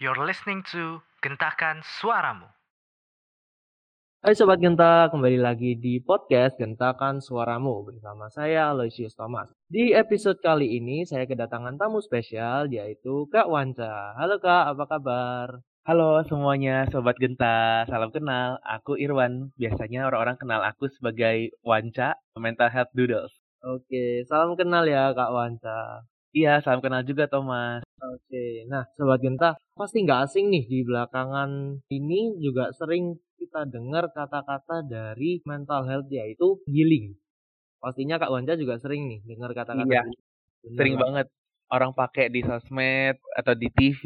You're listening to Gentakan Suaramu. Hai Sobat Genta, kembali lagi di podcast Gentakan Suaramu bersama saya Aloysius Thomas. Di episode kali ini saya kedatangan tamu spesial yaitu Kak Wanca. Halo Kak, apa kabar? Halo semuanya, Sobat Genta. Salam kenal. Aku Irwan. Biasanya orang-orang kenal aku sebagai Wanca, Mental Health Doodles. Oke, salam kenal ya Kak Wanca. Iya, salam kenal juga Thomas. Oke, nah Sobat Genta, pasti nggak asing nih di belakangan ini juga sering kita dengar kata-kata dari mental health yaitu healing. Pastinya Kak Wanca juga sering nih dengar kata-kata Iya, Sering banget orang pakai di sosmed atau di TV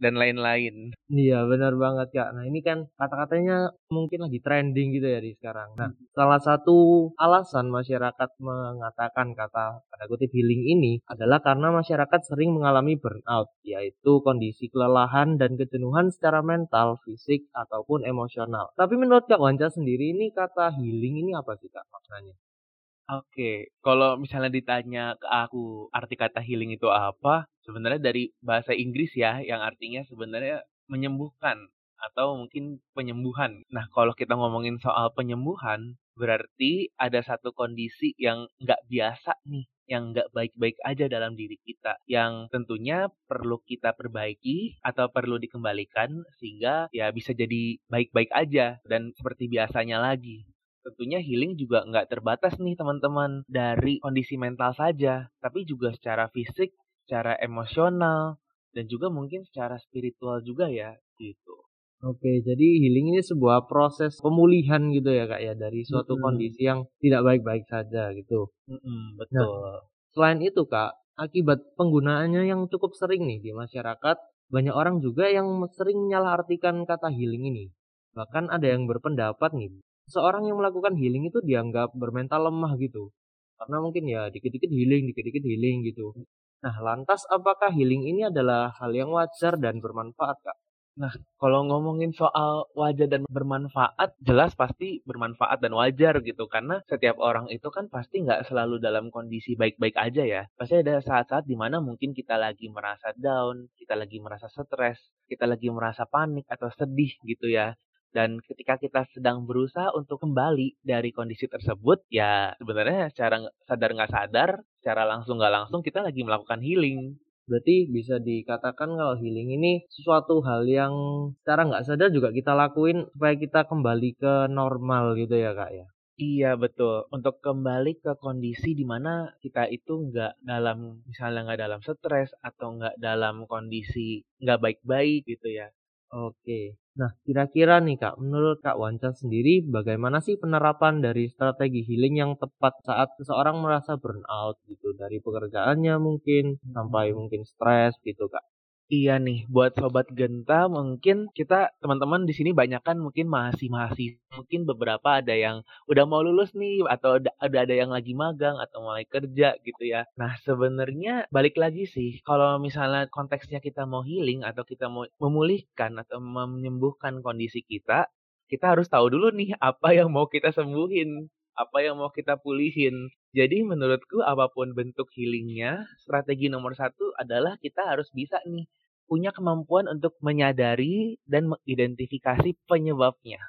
dan lain-lain. Iya, benar banget Kak. Nah, ini kan kata-katanya mungkin lagi trending gitu ya di sekarang. Nah, salah satu alasan masyarakat mengatakan kata pada kutip healing ini adalah karena masyarakat sering mengalami burnout, yaitu kondisi kelelahan dan kejenuhan secara mental, fisik, ataupun emosional. Tapi menurut Kak Wanca sendiri ini kata healing ini apa sih Kak maknanya? Oke, kalau misalnya ditanya ke aku arti kata healing itu apa, sebenarnya dari bahasa Inggris ya, yang artinya sebenarnya menyembuhkan atau mungkin penyembuhan. Nah, kalau kita ngomongin soal penyembuhan, berarti ada satu kondisi yang nggak biasa nih, yang nggak baik-baik aja dalam diri kita, yang tentunya perlu kita perbaiki atau perlu dikembalikan sehingga ya bisa jadi baik-baik aja dan seperti biasanya lagi. Tentunya healing juga nggak terbatas nih teman-teman dari kondisi mental saja, tapi juga secara fisik, secara emosional, dan juga mungkin secara spiritual juga ya, gitu. Oke, jadi healing ini sebuah proses pemulihan gitu ya Kak ya dari suatu Mm-mm. kondisi yang tidak baik-baik saja gitu. Mm-mm, betul. Selain itu, Kak, akibat penggunaannya yang cukup sering nih di masyarakat, banyak orang juga yang sering menyalahartikan kata healing ini. Bahkan ada yang berpendapat nih, seorang yang melakukan healing itu dianggap bermental lemah gitu. Karena mungkin ya dikit-dikit healing, dikit-dikit healing gitu. Nah, lantas apakah healing ini adalah hal yang wajar dan bermanfaat, Kak? Kalau ngomongin soal wajar dan bermanfaat, jelas pasti bermanfaat dan wajar gitu. Karena setiap orang itu kan pasti nggak selalu dalam kondisi baik-baik aja ya. Pasti ada saat-saat di mana mungkin kita lagi merasa down, kita lagi merasa stres, kita lagi merasa panik atau sedih gitu ya. Dan ketika kita sedang berusaha untuk kembali dari kondisi tersebut, ya sebenarnya secara sadar nggak sadar, secara langsung nggak langsung kita lagi melakukan healing. Berarti bisa dikatakan kalau healing ini sesuatu hal yang secara nggak sadar juga kita lakuin supaya kita kembali ke normal gitu ya, Kak ya? Iya betul. Untuk kembali ke kondisi di mana kita itu nggak dalam, misalnya nggak dalam stres atau nggak dalam kondisi nggak baik-baik gitu ya. Oke. Nah, kira-kira nih Kak, menurut Kak Wanca sendiri bagaimana sih penerapan dari strategi healing yang tepat saat seseorang merasa burnout gitu dari pekerjaannya mungkin sampai mungkin stres gitu Kak. Iya nih, buat sobat Genta mungkin kita teman-teman di sini banyak kan mungkin masih mahasiswa, mungkin beberapa ada yang udah mau lulus nih atau ada ada yang lagi magang atau mulai kerja gitu ya. Nah, sebenarnya balik lagi sih kalau misalnya konteksnya kita mau healing atau kita mau memulihkan atau menyembuhkan kondisi kita, kita harus tahu dulu nih apa yang mau kita sembuhin, apa yang mau kita pulihin. Jadi menurutku apa pun bentuk healingnya, strategi nomor satu adalah kita harus bisa nih punya kemampuan untuk menyadari dan mengidentifikasi penyebabnya.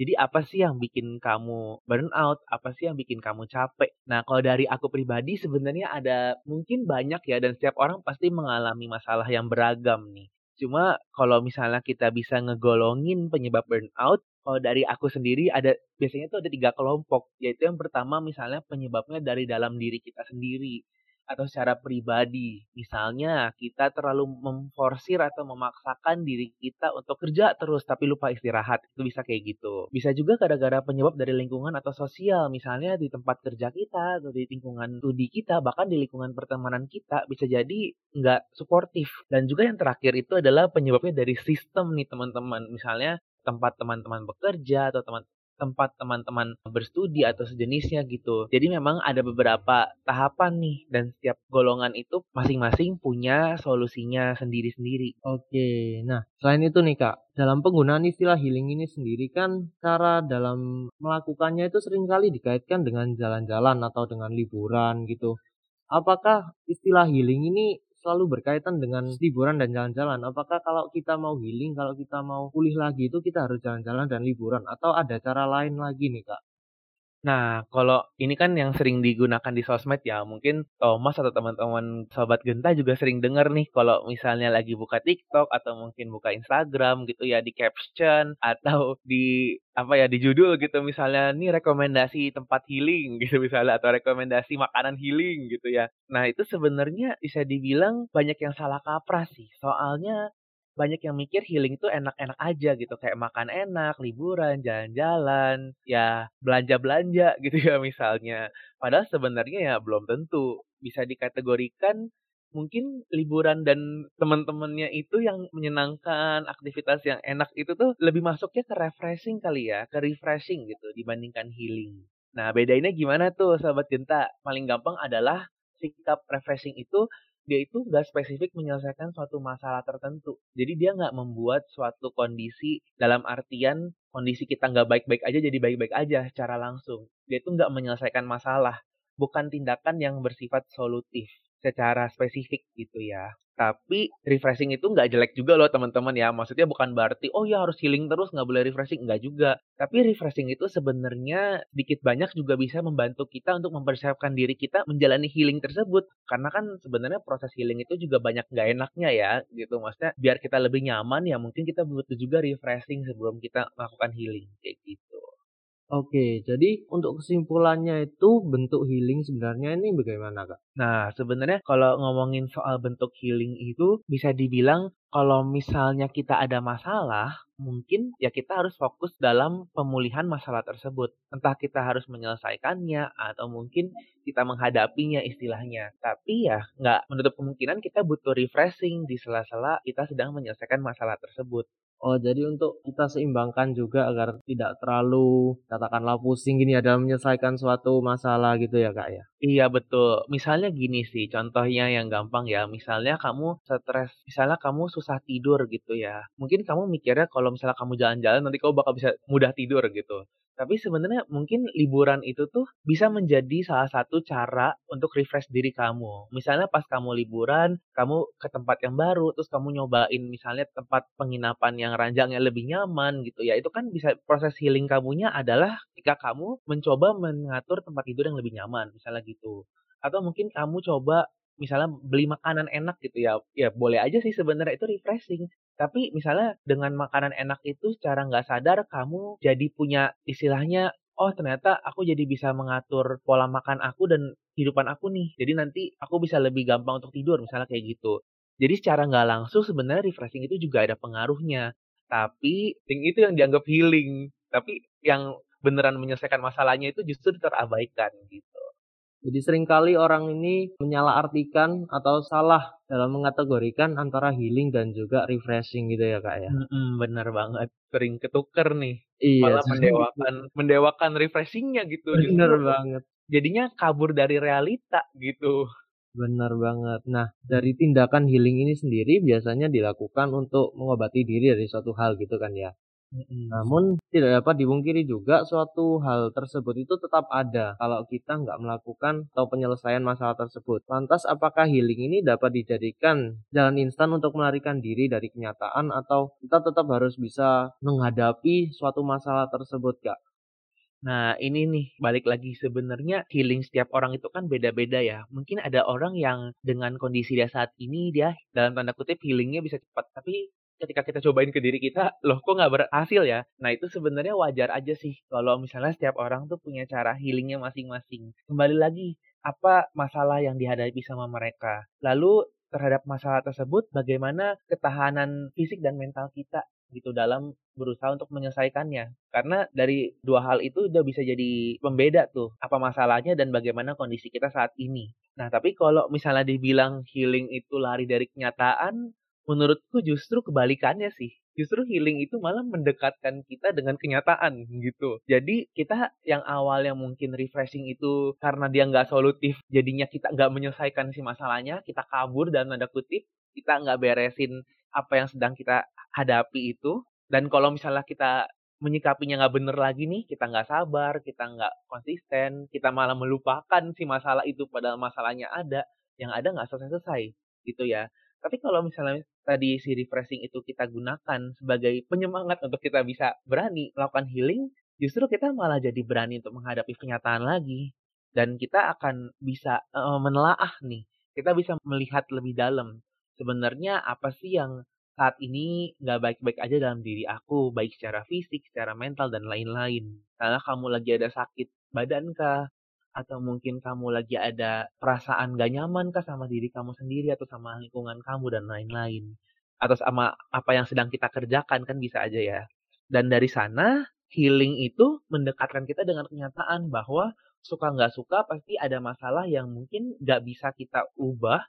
Jadi apa sih yang bikin kamu burnout? Apa sih yang bikin kamu capek? Nah, kalau dari aku pribadi sebenarnya ada mungkin banyak ya dan setiap orang pasti mengalami masalah yang beragam nih. Cuma kalau misalnya kita bisa ngegolongin penyebab burnout, kalau dari aku sendiri ada biasanya tuh ada tiga kelompok, yaitu yang pertama misalnya penyebabnya dari dalam diri kita sendiri atau secara pribadi. Misalnya kita terlalu memforsir atau memaksakan diri kita untuk kerja terus tapi lupa istirahat. Itu bisa kayak gitu. Bisa juga gara-gara penyebab dari lingkungan atau sosial. Misalnya di tempat kerja kita atau di lingkungan studi kita, bahkan di lingkungan pertemanan kita bisa jadi nggak suportif. Dan juga yang terakhir itu adalah penyebabnya dari sistem nih teman-teman. Misalnya tempat teman-teman bekerja atau teman tempat teman-teman berstudi atau sejenisnya gitu. Jadi memang ada beberapa tahapan nih dan setiap golongan itu masing-masing punya solusinya sendiri-sendiri. Oke, nah selain itu nih Kak, dalam penggunaan istilah healing ini sendiri kan cara dalam melakukannya itu sering kali dikaitkan dengan jalan-jalan atau dengan liburan gitu. Apakah istilah healing ini selalu berkaitan dengan liburan dan jalan-jalan. Apakah kalau kita mau healing, kalau kita mau pulih lagi itu kita harus jalan-jalan dan liburan atau ada cara lain lagi nih, Kak? Nah, kalau ini kan yang sering digunakan di sosmed ya, mungkin Thomas atau teman-teman Sobat Genta juga sering dengar nih kalau misalnya lagi buka TikTok atau mungkin buka Instagram gitu ya di caption atau di apa ya di judul gitu misalnya nih rekomendasi tempat healing gitu misalnya atau rekomendasi makanan healing gitu ya. Nah, itu sebenarnya bisa dibilang banyak yang salah kaprah sih. Soalnya banyak yang mikir healing itu enak-enak aja gitu, kayak makan enak, liburan, jalan-jalan, ya belanja-belanja gitu ya misalnya. Padahal sebenarnya ya belum tentu. Bisa dikategorikan mungkin liburan dan teman-temannya itu yang menyenangkan, aktivitas yang enak itu tuh lebih masuknya ke refreshing kali ya, ke refreshing gitu dibandingkan healing. Nah, bedainnya gimana tuh sahabat Genta? Paling gampang adalah sikap refreshing itu dia itu nggak spesifik menyelesaikan suatu masalah tertentu. Jadi dia nggak membuat suatu kondisi dalam artian kondisi kita nggak baik-baik aja jadi baik-baik aja secara langsung. Dia itu nggak menyelesaikan masalah, bukan tindakan yang bersifat solutif secara spesifik gitu ya. Tapi refreshing itu nggak jelek juga loh teman-teman ya. Maksudnya bukan berarti oh ya harus healing terus nggak boleh refreshing nggak juga. Tapi refreshing itu sebenarnya sedikit banyak juga bisa membantu kita untuk mempersiapkan diri kita menjalani healing tersebut. Karena kan sebenarnya proses healing itu juga banyak nggak enaknya ya gitu. Maksudnya biar kita lebih nyaman ya mungkin kita butuh juga refreshing sebelum kita melakukan healing kayak gitu. Oke, jadi untuk kesimpulannya itu bentuk healing sebenarnya ini bagaimana, Kak? Nah, sebenarnya kalau ngomongin soal bentuk healing itu bisa dibilang kalau misalnya kita ada masalah, mungkin ya kita harus fokus dalam pemulihan masalah tersebut. Entah kita harus menyelesaikannya atau mungkin kita menghadapinya istilahnya. Tapi ya nggak menutup kemungkinan kita butuh refreshing di sela-sela kita sedang menyelesaikan masalah tersebut. Oh, jadi untuk kita seimbangkan juga agar tidak terlalu katakanlah pusing gini ya dalam menyelesaikan suatu masalah gitu ya, Kak ya. Iya betul. Misalnya gini sih, contohnya yang gampang ya. Misalnya kamu stres, misalnya kamu susah tidur gitu ya. Mungkin kamu mikirnya kalau misalnya kamu jalan-jalan nanti kamu bakal bisa mudah tidur gitu. Tapi sebenarnya mungkin liburan itu tuh bisa menjadi salah satu cara untuk refresh diri kamu. Misalnya pas kamu liburan, kamu ke tempat yang baru, terus kamu nyobain misalnya tempat penginapan yang ranjangnya lebih nyaman gitu ya. Itu kan bisa proses healing kamunya adalah ketika kamu mencoba mengatur tempat tidur yang lebih nyaman, misalnya gitu. Atau mungkin kamu coba misalnya beli makanan enak gitu ya, ya boleh aja sih sebenarnya itu refreshing. Tapi misalnya dengan makanan enak itu secara nggak sadar kamu jadi punya istilahnya, oh ternyata aku jadi bisa mengatur pola makan aku dan kehidupan aku nih. Jadi nanti aku bisa lebih gampang untuk tidur misalnya kayak gitu. Jadi secara nggak langsung sebenarnya refreshing itu juga ada pengaruhnya. Tapi yang itu yang dianggap healing. Tapi yang beneran menyelesaikan masalahnya itu justru terabaikan gitu. Jadi sering kali orang ini menyalahartikan atau salah dalam mengategorikan antara healing dan juga refreshing gitu ya kak ya. Mm-mm, bener banget, sering ketuker nih. Iya. Malah mendewakan mendewakan refreshingnya gitu. Bener Justru banget. jadinya kabur dari realita gitu. Benar banget. Nah, dari tindakan healing ini sendiri biasanya dilakukan untuk mengobati diri dari suatu hal gitu kan ya. Mm-mm. Namun tidak dapat dipungkiri juga suatu hal tersebut itu tetap ada kalau kita nggak melakukan atau penyelesaian masalah tersebut. Lantas apakah healing ini dapat dijadikan jalan instan untuk melarikan diri dari kenyataan atau kita tetap harus bisa menghadapi suatu masalah tersebut, Kak? Nah, ini nih, balik lagi sebenarnya healing setiap orang itu kan beda-beda ya. Mungkin ada orang yang dengan kondisi dia saat ini dia dalam tanda kutip healingnya bisa cepat, tapi ketika kita cobain ke diri kita, loh kok nggak berhasil ya? Nah itu sebenarnya wajar aja sih kalau misalnya setiap orang tuh punya cara healingnya masing-masing. Kembali lagi, apa masalah yang dihadapi sama mereka? Lalu terhadap masalah tersebut, bagaimana ketahanan fisik dan mental kita gitu dalam berusaha untuk menyelesaikannya. Karena dari dua hal itu udah bisa jadi pembeda tuh apa masalahnya dan bagaimana kondisi kita saat ini. Nah, tapi kalau misalnya dibilang healing itu lari dari kenyataan, menurutku justru kebalikannya sih. Justru healing itu malah mendekatkan kita dengan kenyataan gitu. Jadi kita yang awalnya mungkin refreshing itu karena dia nggak solutif, jadinya kita nggak menyelesaikan si masalahnya, kita kabur dan tanda kutip, kita nggak beresin apa yang sedang kita hadapi itu. Dan kalau misalnya kita menyikapinya nggak bener lagi nih, kita nggak sabar, kita nggak konsisten, kita malah melupakan si masalah itu padahal masalahnya ada, yang ada nggak selesai-selesai. gitu ya. Tapi kalau misalnya tadi si refreshing itu kita gunakan sebagai penyemangat untuk kita bisa berani melakukan healing, justru kita malah jadi berani untuk menghadapi kenyataan lagi. Dan kita akan bisa uh, menelaah nih, kita bisa melihat lebih dalam. Sebenarnya apa sih yang saat ini nggak baik-baik aja dalam diri aku, baik secara fisik, secara mental, dan lain-lain. Karena kamu lagi ada sakit badan kah? Atau mungkin kamu lagi ada perasaan gak nyaman kah sama diri kamu sendiri atau sama lingkungan kamu dan lain-lain. Atau sama apa yang sedang kita kerjakan kan bisa aja ya. Dan dari sana healing itu mendekatkan kita dengan kenyataan bahwa suka nggak suka pasti ada masalah yang mungkin nggak bisa kita ubah,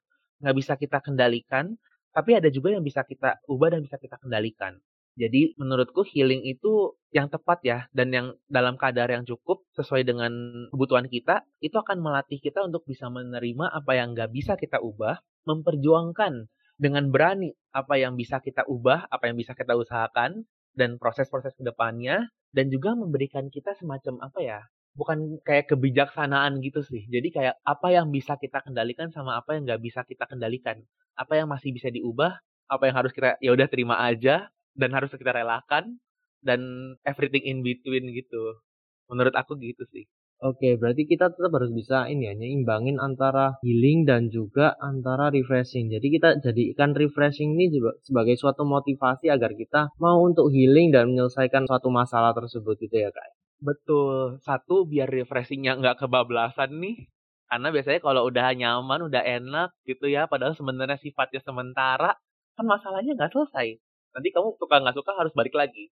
nggak bisa kita kendalikan, tapi ada juga yang bisa kita ubah dan bisa kita kendalikan. Jadi menurutku healing itu yang tepat ya dan yang dalam kadar yang cukup sesuai dengan kebutuhan kita itu akan melatih kita untuk bisa menerima apa yang nggak bisa kita ubah, memperjuangkan dengan berani apa yang bisa kita ubah, apa yang bisa kita usahakan dan proses-proses ke depannya dan juga memberikan kita semacam apa ya bukan kayak kebijaksanaan gitu sih. Jadi kayak apa yang bisa kita kendalikan sama apa yang nggak bisa kita kendalikan. Apa yang masih bisa diubah, apa yang harus kita ya udah terima aja dan harus kita relakan dan everything in between gitu. Menurut aku gitu sih. Oke, berarti kita tetap harus bisa ini ya, nyimbangin antara healing dan juga antara refreshing. Jadi kita jadikan refreshing ini juga sebagai suatu motivasi agar kita mau untuk healing dan menyelesaikan suatu masalah tersebut gitu ya kak. Betul. Satu biar refreshingnya nggak kebablasan nih. Karena biasanya kalau udah nyaman, udah enak gitu ya, padahal sebenarnya sifatnya sementara, kan masalahnya nggak selesai. Nanti kamu suka nggak suka harus balik lagi.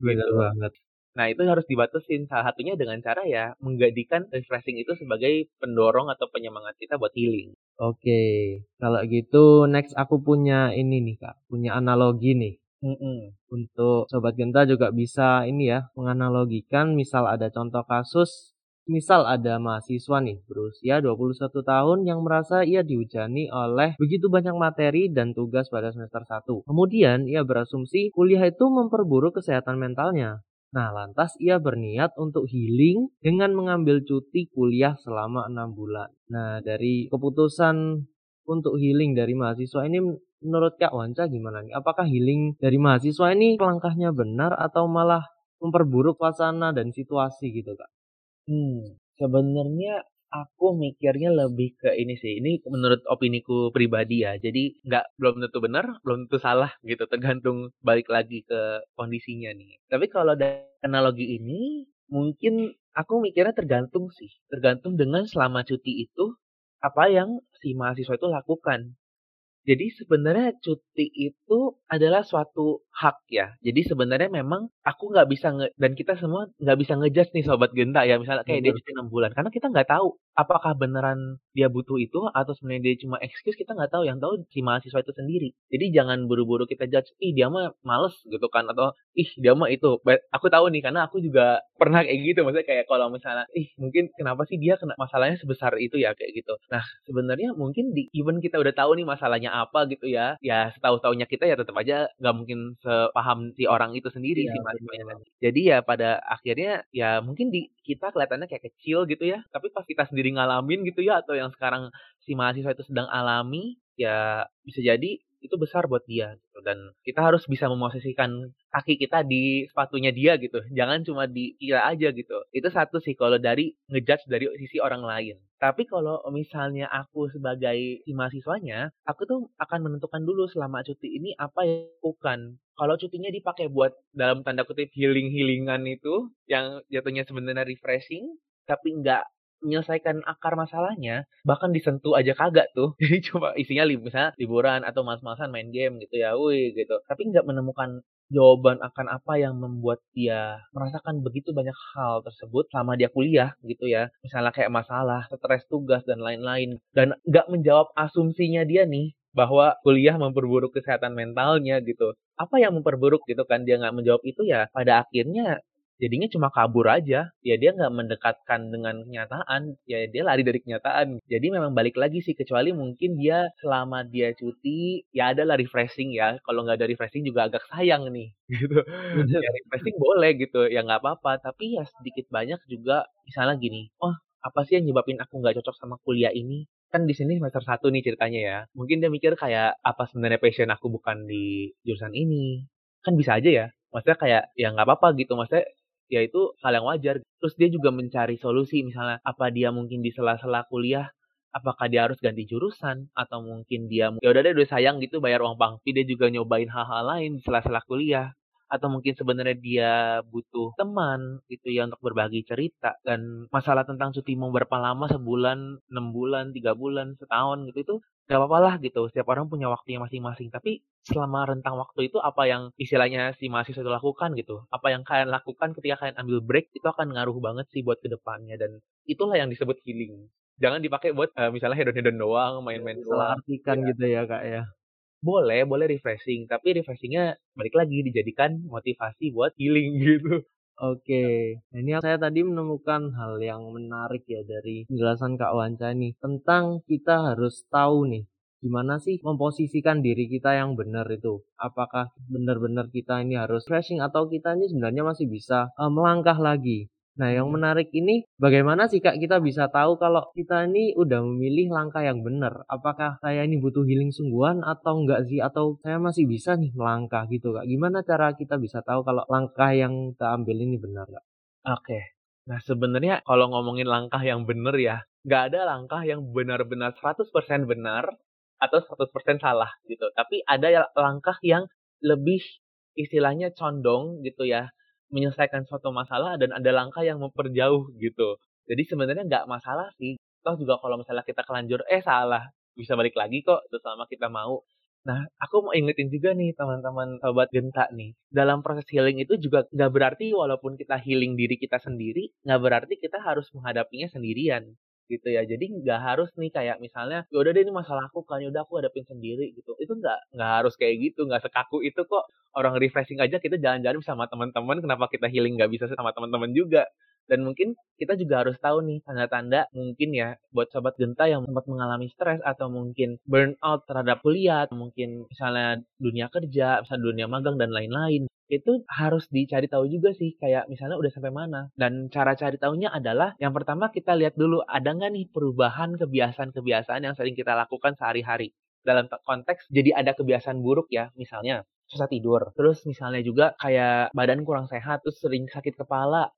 Benar gitu. banget. Nah itu harus dibatasin. Salah satunya dengan cara ya menggadikan refreshing itu sebagai pendorong atau penyemangat kita buat healing. Oke, kalau gitu next aku punya ini nih kak, punya analogi nih. Mm-mm. Untuk Sobat Genta juga bisa ini ya, menganalogikan misal ada contoh kasus, misal ada mahasiswa nih berusia 21 tahun yang merasa ia dihujani oleh begitu banyak materi dan tugas pada semester 1. Kemudian ia berasumsi kuliah itu memperburuk kesehatan mentalnya. Nah, lantas ia berniat untuk healing dengan mengambil cuti kuliah selama enam bulan. Nah, dari keputusan untuk healing dari mahasiswa ini menurut Kak Wanca gimana nih? Apakah healing dari mahasiswa ini langkahnya benar atau malah memperburuk suasana dan situasi gitu Kak? Hmm, sebenarnya aku mikirnya lebih ke ini sih. Ini menurut opiniku pribadi ya. Jadi nggak belum tentu benar, belum tentu salah gitu. Tergantung balik lagi ke kondisinya nih. Tapi kalau dari analogi ini, mungkin aku mikirnya tergantung sih. Tergantung dengan selama cuti itu apa yang si mahasiswa itu lakukan. Jadi sebenarnya cuti itu adalah suatu hak ya. Jadi sebenarnya memang aku nggak bisa nge dan kita semua nggak bisa ngejudge nih sobat genta ya. Misalnya kayak Betul. dia cuti enam bulan, karena kita nggak tahu apakah beneran dia butuh itu atau sebenarnya dia cuma excuse kita nggak tahu. Yang tahu si mahasiswa itu sendiri. Jadi jangan buru-buru kita judge, ih dia mah males gitu kan atau ih dia mah itu. Aku tahu nih karena aku juga pernah kayak gitu. Maksudnya kayak kalau misalnya, ih mungkin kenapa sih dia kena masalahnya sebesar itu ya kayak gitu. Nah sebenarnya mungkin di even kita udah tahu nih masalahnya apa gitu ya ya setahu-tahunya kita ya tetap aja nggak mungkin sepaham si orang itu sendiri ya, sih mahasiswanya jadi ya pada akhirnya ya mungkin di kita kelihatannya kayak kecil gitu ya. Tapi pas kita sendiri ngalamin gitu ya atau yang sekarang si mahasiswa itu sedang alami ya bisa jadi itu besar buat dia gitu. Dan kita harus bisa memosisikan kaki kita di sepatunya dia gitu. Jangan cuma di kira aja gitu. Itu satu sih kalau dari ngejudge dari sisi orang lain. Tapi kalau misalnya aku sebagai si mahasiswanya aku tuh akan menentukan dulu selama cuti ini apa yang lakukan. Kalau cutinya dipakai buat dalam tanda kutip healing healingan itu yang jatuhnya sebenarnya refreshing tapi nggak menyelesaikan akar masalahnya bahkan disentuh aja kagak tuh. Jadi coba isinya li misalnya liburan atau mas-masan main game gitu ya wih gitu. Tapi nggak menemukan jawaban akan apa yang membuat dia merasakan begitu banyak hal tersebut selama dia kuliah gitu ya. Misalnya kayak masalah stres tugas dan lain-lain. Dan nggak menjawab asumsinya dia nih bahwa kuliah memperburuk kesehatan mentalnya gitu. Apa yang memperburuk gitu kan dia nggak menjawab itu ya pada akhirnya jadinya cuma kabur aja ya dia nggak mendekatkan dengan kenyataan ya dia lari dari kenyataan jadi memang balik lagi sih kecuali mungkin dia selama dia cuti ya adalah refreshing ya kalau nggak ada refreshing juga agak sayang nih gitu ya refreshing boleh gitu ya nggak apa-apa tapi ya sedikit banyak juga misalnya gini oh apa sih yang nyebabin aku nggak cocok sama kuliah ini kan di sini semester satu nih ceritanya ya. Mungkin dia mikir kayak apa sebenarnya passion aku bukan di jurusan ini. Kan bisa aja ya. Maksudnya kayak ya nggak apa-apa gitu. Maksudnya ya itu hal yang wajar. Terus dia juga mencari solusi misalnya apa dia mungkin di sela-sela kuliah apakah dia harus ganti jurusan atau mungkin dia ya udah deh udah sayang gitu bayar uang pangpi dia juga nyobain hal-hal lain di sela-sela kuliah atau mungkin sebenarnya dia butuh teman gitu ya untuk berbagi cerita. Dan masalah tentang cuti mau berapa lama sebulan enam bulan tiga bulan setahun gitu itu gak apa-apa lah gitu. Setiap orang punya waktunya masing-masing. Tapi selama rentang waktu itu apa yang istilahnya si mahasiswa itu lakukan gitu? Apa yang kalian lakukan ketika kalian ambil break itu akan ngaruh banget sih buat ke depannya. Dan itulah yang disebut healing. Jangan dipakai buat uh, misalnya hedon-hedon doang main-main salah artikan ya. gitu ya kak ya boleh, boleh refreshing, tapi refreshingnya balik lagi dijadikan motivasi buat healing gitu. Oke, nah ini saya tadi menemukan hal yang menarik ya dari penjelasan Kak Wanca nih tentang kita harus tahu nih gimana sih memposisikan diri kita yang benar itu. Apakah benar-benar kita ini harus refreshing atau kita ini sebenarnya masih bisa uh, melangkah lagi. Nah, yang menarik ini bagaimana sih Kak kita bisa tahu kalau kita ini udah memilih langkah yang benar? Apakah saya ini butuh healing sungguhan atau enggak sih? Atau saya masih bisa nih melangkah gitu Kak? Gimana cara kita bisa tahu kalau langkah yang kita ambil ini benar Kak? Oke. Nah, sebenarnya kalau ngomongin langkah yang benar ya, nggak ada langkah yang benar-benar 100% benar atau 100% salah gitu. Tapi ada ya langkah yang lebih istilahnya condong gitu ya menyelesaikan suatu masalah dan ada langkah yang memperjauh gitu. Jadi sebenarnya nggak masalah sih. Toh juga kalau misalnya kita kelanjur, eh salah, bisa balik lagi kok selama kita mau. Nah, aku mau ingetin juga nih teman-teman sobat genta nih. Dalam proses healing itu juga nggak berarti walaupun kita healing diri kita sendiri, nggak berarti kita harus menghadapinya sendirian gitu ya. Jadi nggak harus nih kayak misalnya ya udah deh ini masalah aku kan ya udah aku hadapin sendiri gitu. Itu nggak nggak harus kayak gitu nggak sekaku itu kok. Orang refreshing aja kita jalan-jalan sama teman-teman kenapa kita healing nggak bisa sama teman-teman juga dan mungkin kita juga harus tahu nih tanda-tanda mungkin ya buat sobat genta yang sempat mengalami stres atau mungkin burnout terhadap kuliah, mungkin misalnya dunia kerja, misalnya dunia magang dan lain-lain itu harus dicari tahu juga sih kayak misalnya udah sampai mana. Dan cara cari tahunya adalah yang pertama kita lihat dulu ada nggak nih perubahan kebiasaan-kebiasaan yang sering kita lakukan sehari-hari? Dalam konteks jadi ada kebiasaan buruk ya misalnya susah tidur. Terus misalnya juga kayak badan kurang sehat terus sering sakit kepala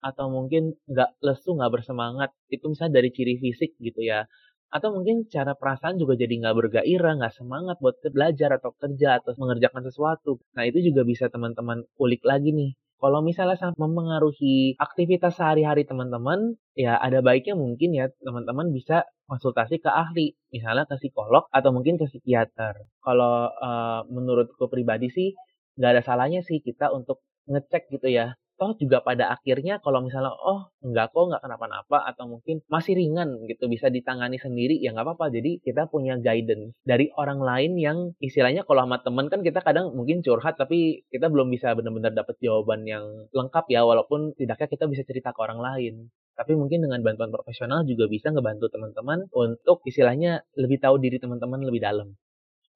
atau mungkin nggak lesu nggak bersemangat itu misalnya dari ciri fisik gitu ya atau mungkin cara perasaan juga jadi nggak bergairah, nggak semangat buat belajar atau kerja atau mengerjakan sesuatu. Nah itu juga bisa teman-teman ulik lagi nih. Kalau misalnya sangat mempengaruhi aktivitas sehari-hari teman-teman, ya ada baiknya mungkin ya teman-teman bisa konsultasi ke ahli, misalnya ke psikolog atau mungkin ke psikiater. Kalau uh, menurutku pribadi sih nggak ada salahnya sih kita untuk ngecek gitu ya toh juga pada akhirnya kalau misalnya oh enggak kok enggak kenapa-napa atau mungkin masih ringan gitu bisa ditangani sendiri ya nggak apa-apa. Jadi kita punya guidance dari orang lain yang istilahnya kalau sama temen kan kita kadang mungkin curhat tapi kita belum bisa benar-benar dapat jawaban yang lengkap ya walaupun tidaknya kita bisa cerita ke orang lain. Tapi mungkin dengan bantuan profesional juga bisa ngebantu teman-teman untuk istilahnya lebih tahu diri teman-teman lebih dalam.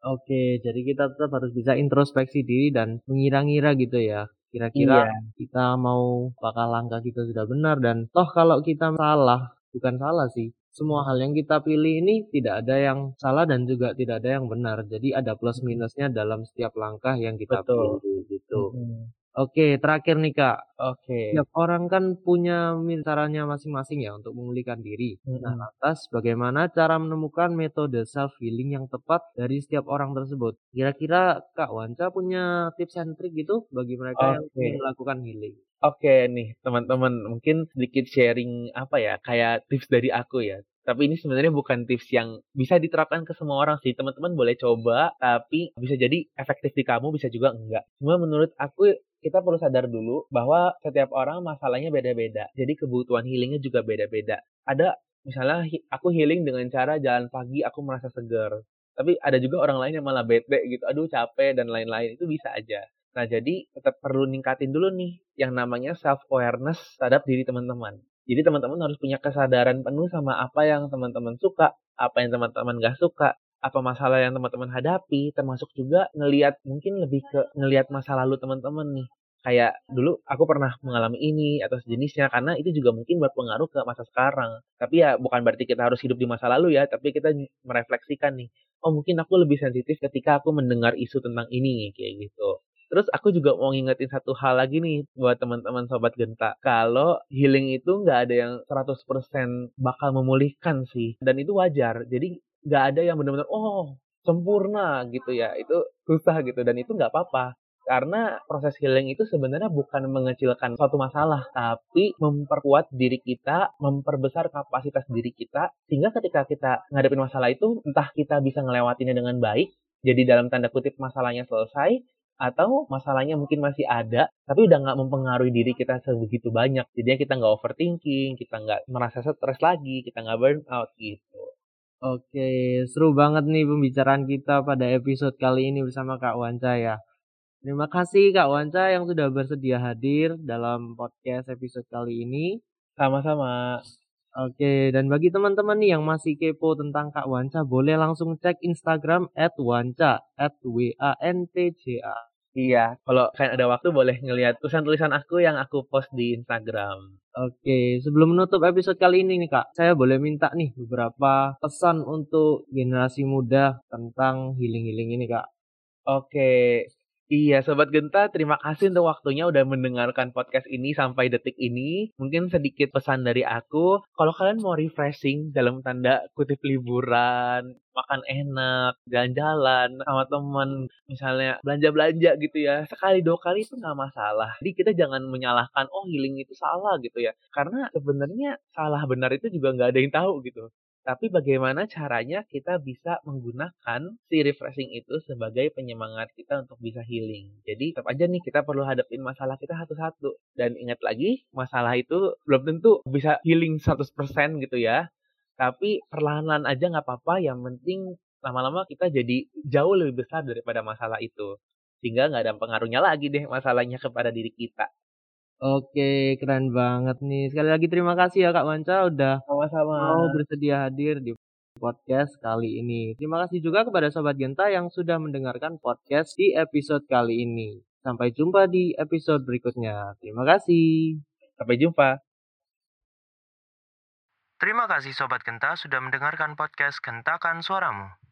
Oke, jadi kita tetap harus bisa introspeksi diri dan mengira-ngira gitu ya. Kira-kira iya. kita mau apakah langkah kita sudah benar dan toh kalau kita salah, bukan salah sih. Semua hal yang kita pilih ini tidak ada yang salah dan juga tidak ada yang benar. Jadi ada plus minusnya dalam setiap langkah yang kita Betul. pilih gitu. Hmm. Oke, terakhir nih Kak. Oke. Setiap orang kan punya caranya masing-masing ya untuk memulihkan diri. Hmm. Nah, lantas bagaimana cara menemukan metode self healing yang tepat dari setiap orang tersebut? Kira-kira Kak Wanca punya tips and trick gitu bagi mereka okay. yang ingin melakukan healing? Oke nih teman-teman mungkin sedikit sharing apa ya kayak tips dari aku ya tapi ini sebenarnya bukan tips yang bisa diterapkan ke semua orang sih. Teman-teman boleh coba, tapi bisa jadi efektif di kamu, bisa juga enggak. Cuma menurut aku kita perlu sadar dulu bahwa setiap orang masalahnya beda-beda. Jadi kebutuhan healingnya juga beda-beda. Ada misalnya aku healing dengan cara jalan pagi aku merasa segar. Tapi ada juga orang lain yang malah bete gitu, aduh capek dan lain-lain. Itu bisa aja. Nah, jadi tetap perlu ningkatin dulu nih yang namanya self awareness terhadap diri teman-teman. Jadi teman-teman harus punya kesadaran penuh sama apa yang teman-teman suka, apa yang teman-teman gak suka, apa masalah yang teman-teman hadapi, termasuk juga ngelihat mungkin lebih ke ngelihat masa lalu teman-teman nih. kayak dulu aku pernah mengalami ini atau sejenisnya karena itu juga mungkin berpengaruh ke masa sekarang. Tapi ya bukan berarti kita harus hidup di masa lalu ya, tapi kita merefleksikan nih, oh mungkin aku lebih sensitif ketika aku mendengar isu tentang ini kayak gitu. Terus aku juga mau ngingetin satu hal lagi nih buat teman-teman sobat genta. Kalau healing itu nggak ada yang 100% bakal memulihkan sih. Dan itu wajar. Jadi nggak ada yang benar-benar, oh sempurna gitu ya. Itu susah gitu. Dan itu nggak apa-apa. Karena proses healing itu sebenarnya bukan mengecilkan suatu masalah, tapi memperkuat diri kita, memperbesar kapasitas diri kita, sehingga ketika kita ngadepin masalah itu, entah kita bisa ngelewatinnya dengan baik, jadi dalam tanda kutip masalahnya selesai, atau masalahnya mungkin masih ada, tapi udah nggak mempengaruhi diri kita sebegitu banyak. Jadinya kita nggak overthinking, kita nggak merasa stres lagi, kita nggak burn out gitu. Oke, seru banget nih pembicaraan kita pada episode kali ini bersama Kak Wanca ya. Terima kasih Kak Wanca yang sudah bersedia hadir dalam podcast episode kali ini. Sama-sama. Oke, dan bagi teman-teman nih yang masih kepo tentang Kak Wanca, boleh langsung cek Instagram at Wanca, at W-A-N-T-C-A. Iya, kalau kalian ada waktu boleh ngeliat tulisan-tulisan aku yang aku post di Instagram. Oke, sebelum menutup episode kali ini nih Kak, saya boleh minta nih beberapa pesan untuk generasi muda tentang healing-healing ini Kak. Oke, Iya, Sobat Genta, terima kasih untuk waktunya udah mendengarkan podcast ini sampai detik ini. Mungkin sedikit pesan dari aku, kalau kalian mau refreshing dalam tanda kutip liburan, makan enak, jalan-jalan sama temen, misalnya belanja-belanja gitu ya, sekali dua kali itu nggak masalah. Jadi kita jangan menyalahkan, oh healing itu salah gitu ya. Karena sebenarnya salah benar itu juga nggak ada yang tahu gitu. Tapi bagaimana caranya kita bisa menggunakan si refreshing itu sebagai penyemangat kita untuk bisa healing. Jadi tetap aja nih kita perlu hadapin masalah kita satu-satu. Dan ingat lagi, masalah itu belum tentu bisa healing 100% gitu ya. Tapi perlahan-lahan aja nggak apa-apa, yang penting lama-lama kita jadi jauh lebih besar daripada masalah itu. Sehingga nggak ada pengaruhnya lagi deh masalahnya kepada diri kita. Oke, keren banget nih. Sekali lagi terima kasih ya Kak Wanca udah Sama-sama. mau bersedia hadir di podcast kali ini. Terima kasih juga kepada Sobat Genta yang sudah mendengarkan podcast di episode kali ini. Sampai jumpa di episode berikutnya. Terima kasih. Sampai jumpa. Terima kasih Sobat Genta sudah mendengarkan podcast Gentakan Suaramu.